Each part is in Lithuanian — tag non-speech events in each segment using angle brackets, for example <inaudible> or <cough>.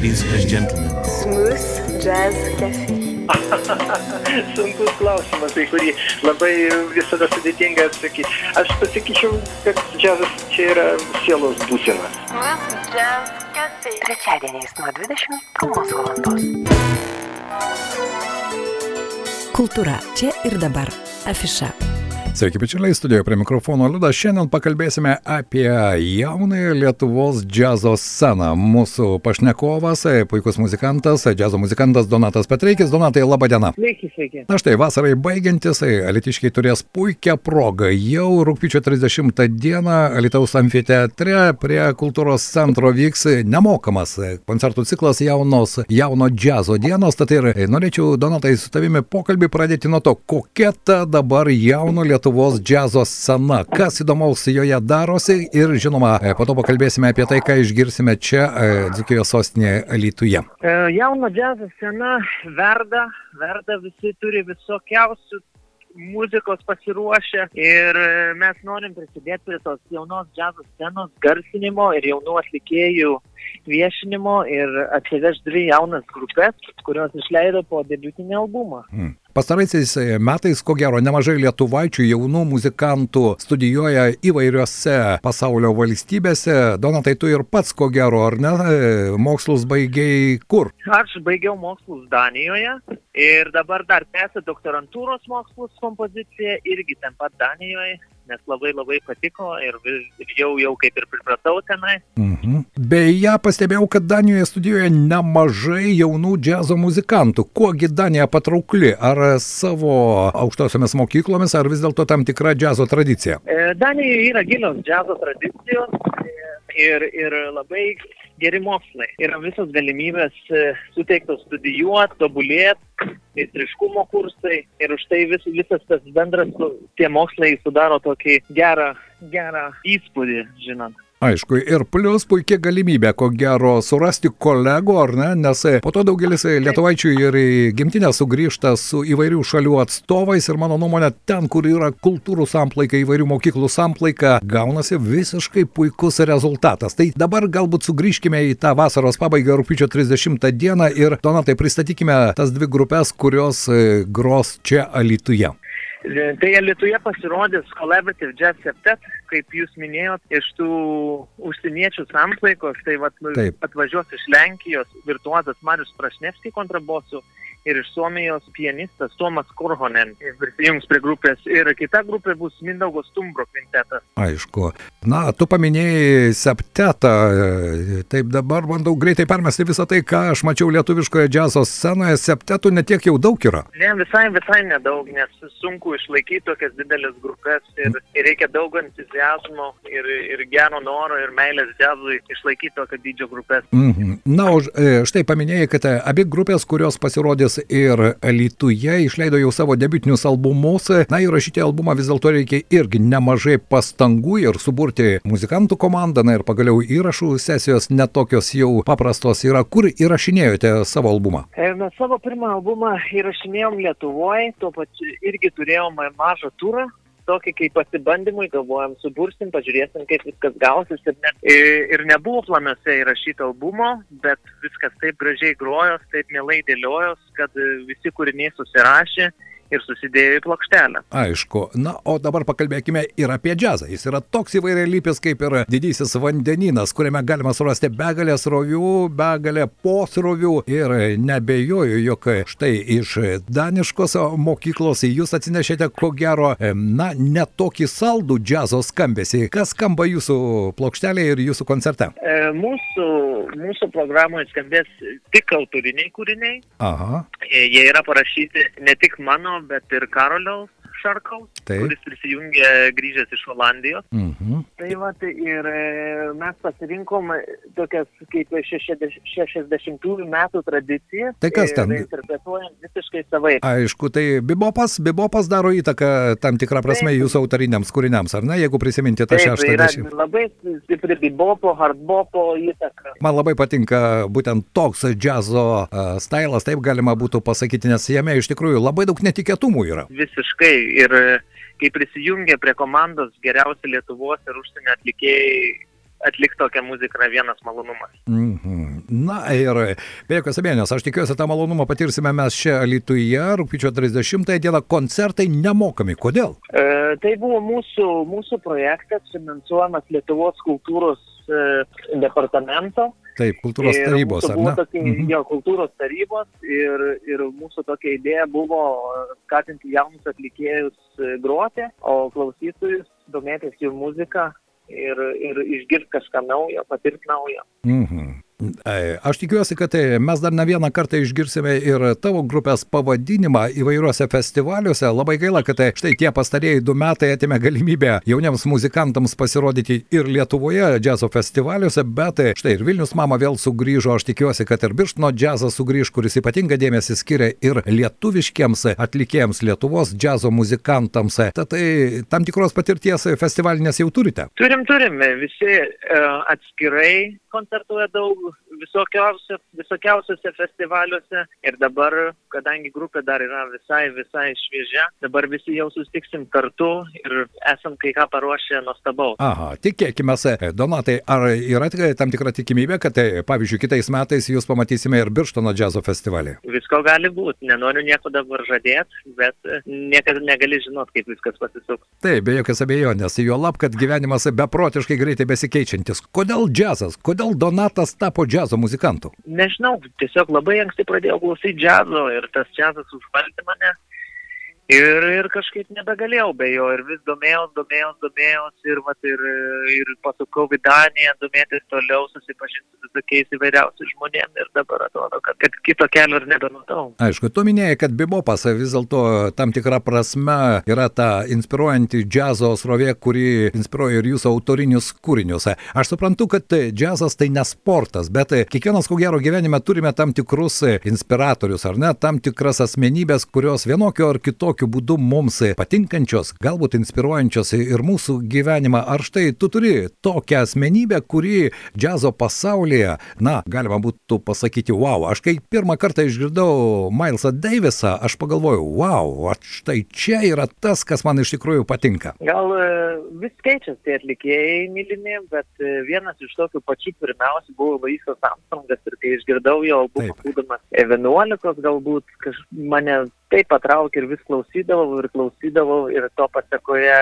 Ladies and gentlemen. Smooth Jazz Cafe. <laughs> Sunkus klausimas, tai kurį labai visada sudėtinga atsakyti. Aš pasakyčiau, kad džiazas čia yra sielos būsena. Smooth Jazz Cafe. Trečiadieniais nuo 21 valandos. Kultūra čia ir dabar. Afiša. Sveiki, bičiuliai, studijoje prie mikrofono Liudas. Šiandien pakalbėsime apie jaunąją Lietuvos džiazo sceną. Mūsų pašnekovas, puikus muzikantas, džiazo muzikantas Donatas Petreikis. Donatai, laba diena. Sveiki, sveiki. Na štai, vasarai baigiantis, alitiškiai turės puikią progą. Jau rūpiučio 30 dieną Alitaus amfiteatre prie kultūros centro vyks nemokamas koncertų ciklas jaunos, jauno džiazo dienos. Tad ir norėčiau, Donatai, su tavimi pokalbį pradėti nuo to, kokia ta dabar jauno Lietuvos džiazo scena, kas įdomaus joje darosi ir žinoma, po to pakalbėsime apie tai, ką išgirsime čia Dzukijos sostinėje Alytuje. E, Jauno džiazo scena verda, verda, visi turi visokiausių muzikos pasiruošę ir e, mes norim prisidėti prie tos jaunos džiazo scenos garsinimo ir jaunų atlikėjų viešinimo ir atsivežti dvi jaunas grupės, kurios išleido po debiutinį albumą. Hmm. Pastaraisiais metais, ko gero, nemažai lietuvaičių jaunų muzikantų studijuoja įvairiose pasaulio valstybėse. Donatai, tu ir pats, ko gero, ar ne, mokslus baigiai kur? Aš baigiau mokslus Danijoje ir dabar dar tęsiu doktorantūros mokslus kompoziciją irgi ten pat Danijoje nes labai labai patiko ir, jau, jau kaip ir pripratau tenai. Mhm. Beje, pastebėjau, kad Danijoje studijuoja nemažai jaunų džiazo muzikantų. Kuogi Danija patraukli? Ar savo aukštosiomis mokyklomis, ar vis dėlto tam tikra džiazo tradicija? E, Danijoje yra gilios džiazo tradicijos ir, ir labai geri mokslai. Yra visos galimybės suteiktos studijuoti, tobulėti, meistriškumo kursai ir už tai vis, visas tas bendras, tie mokslai sudaro tokį gerą, gerą įspūdį, žinot. Aišku, ir plus puikia galimybė, ko gero, surasti kolegų, ar ne, nes po to daugelis lietuvaičių ir gimtinę sugrįžta su įvairių šalių atstovais ir mano nuomonė, ten, kur yra kultūrų samplaika, įvairių mokyklų samplaika, gaunasi visiškai puikus rezultatas. Tai dabar galbūt sugrįžkime į tą vasaros pabaigą rūpiučio 30 dieną ir, Donatai, pristatykime tas dvi grupės, kurios gros čia Alytuje. Tai Lietuvoje pasirodys Collaborative Jazz Septet, kaip jūs minėjot, iš tų užsieniečių samplaikos, tai vat, Taip. atvažiuos iš Lenkijos virtuozas Marius Prašnevski kontrabosu ir iš Suomijos pianistas Tomas Korhonen prisijungs prie grupės ir kita grupė bus Mindaugo Stumbro kvintetas. Aišku. Na, tu paminėjai septetą, taip dabar bandau greitai permesti visą tai, ką aš mačiau lietuviškoje džiazo scenoje, septetų netiek jau daug yra. Ne, visai, visai nedaug, nes sunku išlaikyti tokias didelės grupės ir, ir reikia daug entuzijazmo ir, ir gero noro ir meilės džiazui išlaikyti tokio dydžio grupės. Mhm. Na, o štai paminėjai, kad abi grupės, kurios pasirodys ir Lietuvoje išleido jau savo debutinius albumus. Na, įrašyti albumą vis dėlto reikia irgi nemažai pastangų ir suburti muzikantų komandą, na ir pagaliau įrašų sesijos netokios jau paprastos yra. Kur įrašinėjote savo albumą? E, Mes savo pirmą albumą įrašinėjom Lietuvoje, tuo pačiu irgi turėjom mažą turą tokį kaip pasibandymui, galvojam, subursim, pažiūrėsim, kaip viskas gausis. Ir, ne, ir nebuvo planuose įrašyti albumo, bet viskas taip gražiai grojos, taip mielai dėliojos, kad visi kūriniai susirašė ir susidėjo į plokštelę. Aišku. Na, o dabar pakalbėkime ir apie džiazą. Jis yra toks įvairialypis kaip ir didysis vandeninas, kuriame galima surasti begalę srovių, begalę posrovių ir nebejoju, jog štai iš daniškos mokyklos jūs atsinešėte ko gero, na, netokį saldų džiazo skambesį. Kas skamba jūsų plokštelėje ir jūsų koncerte? E, mūsų, mūsų programoje skambės tik autoriniai kūriniai. Aha. E, Jie yra parašyti ne tik mano, bet ir Karoliaus Šarkaus, Taip. kuris prisijungė grįžęs iš Olandijos. Mhm. Tai va, tai ir e, mes pasirinkom tokias kaip 60-ųjų metų tradicijas. Tai kas ten? Ir interpretuojam visiškai savaip. Aišku, tai bibopas, bibopas daro įtaką tam tikrą prasme Taip. jūsų autoriniams kūriniams, ar ne, jeigu prisiminti tą Taip, šeštą tai yra dešimtį. labai stipri bibopo, hardbopo įtaka. Man labai patinka būtent toks džiazo uh, stailas, taip galima būtų pasakyti, nes jame iš tikrųjų labai daug netikėtumų yra. Visiškai. Ir e, kai prisijungė prie komandos geriausi Lietuvos ir užsienio atlikėjai, atlikti tokią muziką yra vienas malonumas. Mhm. Na ir be jokios abejonės, aš tikiuosi, tą malonumą patirsime mes čia Lietuvoje, rūpiučio 30 dieną koncertai nemokami. Kodėl? E, tai buvo mūsų, mūsų projektas finansuojamas Lietuvos kultūros e, departamento. Taip, kultūros Ir tarybos, ar ne? Tokia, Mhm. Jo, kultūros tarybos ir, ir mūsų tokia idėja buvo skatinti jaunus atlikėjus e, groti, o klausytojus domėtis jų muziką ir, ir išgirsti kažką naujo, patirti naujo. Mhm. Aš tikiuosi, kad e, mes dar ne vieną kartą išgirsime ir tavo grupės pavadinimą įvairiuose festivaliuose. Labai gaila, kad e, štai tie pastarėjai du metai atėmė galimybę jauniems muzikantams pasirodyti ir Lietuvoje džiazo festivaliuose, bet štai ir Vilnius mama vėl sugrįžo. Aš tikiuosi, kad ir Birštino džiazas sugrįž, kuris ypatingą dėmesį skiria ir lietuviškiams atlikėjams, Lietuvos džiazo muzikantams. Tad tai tam tikros patirties festivalinės jau turite. Turim, turim, visi e, atskirai koncertuoja daug visokiausiose, visokiausiose festivaliuose ir dabar, kadangi grupė dar yra visai, visai šviežia, dabar visi jau sustiksim kartu ir esam kai ką paruošę nuostabaus. Aha, tikėkime, Donatai, ar yra tikrai tam tikra tikimybė, kad, tai, pavyzdžiui, kitais metais jūs pamatysime ir Birštono džiazo festivalį? Visko gali būti, nenoriu nieko dabar žadėti, bet e, niekada negali žinot, kaip viskas pasisuks. Taip, be jokios abejonės, jo lab, kad gyvenimas beprotiškai greitai besikeičiantis. Kodėl džiazas? Kodėl Donatas tapo džiazo muzikantu? Nežinau, tiesiog labai anksti pradėjau klausyti džiazo ir tas džiazas užvaldė mane. Ir, ir kažkaip nebegalėjau be jo ir vis domėjaus, domėjaus, domėjaus ir, vat, ir, ir pasukau į Daniją, domėtis toliau, susipažinti su visokiais įvairiausiais žmonėmis ir dabar atrodo, kad, kad kito kelio ir nebematau. Aišku, tu minėjai, kad bibopas vis dėlto tam tikrą prasme yra ta inspiruojanti džiazo srovė, kuri inspiruoja ir jūsų autorinius kūrinius. Aš suprantu, kad džiazas tai ne sportas, bet kiekvienas, ko gero, gyvenime turime tam tikrus inspiratorius, ar ne, tam tikras asmenybės, kurios vienokio ar kitokio būdu mums patinkančios, galbūt inspiruojančios ir mūsų gyvenimą. Ar štai tu turi tokią asmenybę, kuri džiazo pasaulyje, na, galima būtų pasakyti, wow, aš kai pirmą kartą išgirdau Milesą Davisą, aš pagalvojau, wow, štai čia yra tas, kas man iš tikrųjų patinka. Gal e, vis keičiasi tie atlikėjai mylimi, bet e, vienas iš tokių pačių pirmiausių buvo Vaisas Armstrongas ir kai išgirdau jo albumą, būdamas 11 galbūt, kaž, mane taip patraukė ir vis klausydavau ir klausydavau ir to pasakoje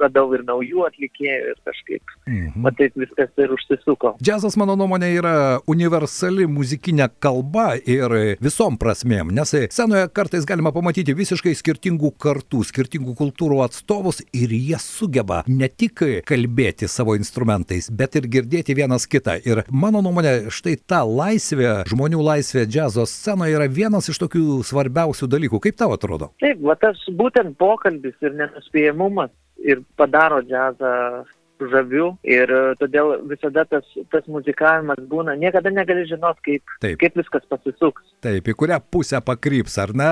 radau ir naujų atlikėjų ir kažkaip, Mhm. matyt, viskas ir užsisuko. Džiazas, mano nuomonė, yra universali muzikinė kalba ir visom prasmėm, nes scenoje kartais galima pamatyti visiškai skirtingų kartų, skirtingų kultūrų atstovus ir jie sugeba ne tik kalbėti savo instrumentais, bet ir girdėti vienas kitą. Ir mano nuomonė, štai ta laisvė, žmonių laisvė džiazo scenoje yra vienas iš tokių svarbiausių dalykų. Kaip tau atrodo? Taip, va tas būtent pokalbis ir nenuspėjamumas ir padaro džiazą žaviu ir e, todėl visada tas, tas muzikavimas būna, niekada negali žinot, kaip, Taip. kaip viskas pasisuks. Taip, į kurią pusę pakryps, ar ne?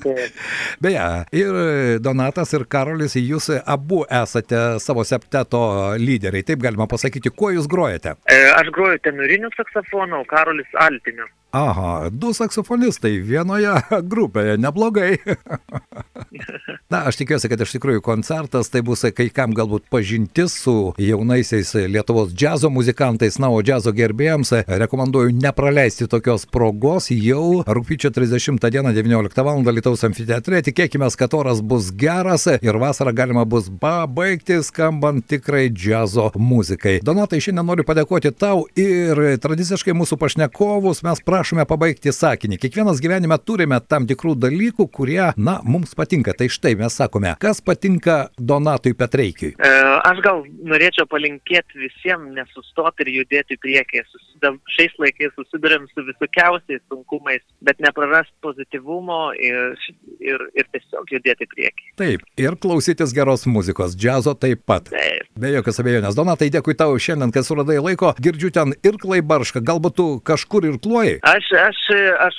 <laughs> Beje, ir Donatas, ir Karolis, jūs abu esate savo septeto lyderiai, taip galima pasakyti, kuo jūs grojate? E, Aš groju tenoriniu saksofonu, o Karolis altiniu. Aha, du saksofonistai vienoje grupėje, neblogai. Na, aš tikiuosi, kad iš tikrųjų koncertas tai bus kai kam galbūt pažintis su jaunaisiais Lietuvos džiazo muzikantais, na, o džiazo gerbėjams rekomenduoju nepraleisti tokios progos jau rūpiučio 30 dieną 19 val. Lietuvos amfiteatre. Tikėkime, kad oras bus geras ir vasarą galima bus pabaigti skambant tikrai džiazo muzikai. Donatai, šiandien noriu padėkoti tau ir tradiciškai mūsų pašnekovus mes prašome pabaigti sakinį. Kiekvienas gyvenime turime tam tikrų dalykų, kurie, na, mums patinka. Tai štai mes sakome, kas patinka Donatui Petreikiui. E, Aš gal norėčiau palinkėti visiems nesustoti ir judėti į priekį. Susidam, šiais laikais susidurėm su visokiausiais sunkumais, bet neprarast pozityvumo ir, ir, ir tiesiog judėti į priekį. Taip, ir klausytis geros muzikos, džiazo taip pat. Taip. Be jokios abejonės. Donatai, dėkui tau šiandien, kad suradai laiko. Girdžiu ten ir klaibaršką, galbūt tu kažkur ir kloji. Aš, aš, aš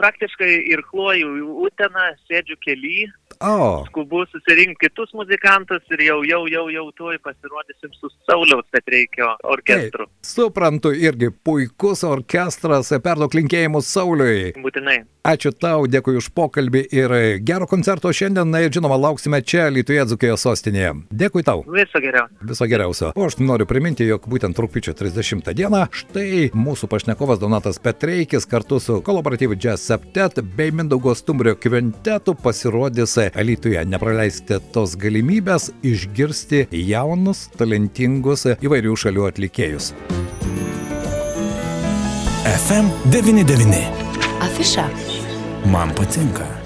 praktiškai ir kloju į Uteną, sėdžiu keli. O, skubu susirinkti kitus muzikantus ir jau, jau, jau, jau tuoj pasirodysim su Sauliaus Petreikio orkestru. suprantu, irgi puikus orkestras, perduok linkėjimus Sauliui. Būtinai. Ačiū tau, dėkui už pokalbį ir gero koncerto šiandien, na ir žinoma, lauksime čia Lietuvoje Dzukijos sostinėje. Dėkui tau. Viso geriausio. Viso geriausio. O aš noriu priminti, jog būtent rūpiučio 30 dieną štai mūsų pašnekovas Donatas Petreikis kartu su kolaboratyvu Jazz Septet bei Mindaugo Stumbrio kvintetu pasirodys Lietuvoje. Nepraleiskite tos galimybės išgirsti jaunus, talentingus įvairių šalių atlikėjus. FM 99. Afiša. Man patinka.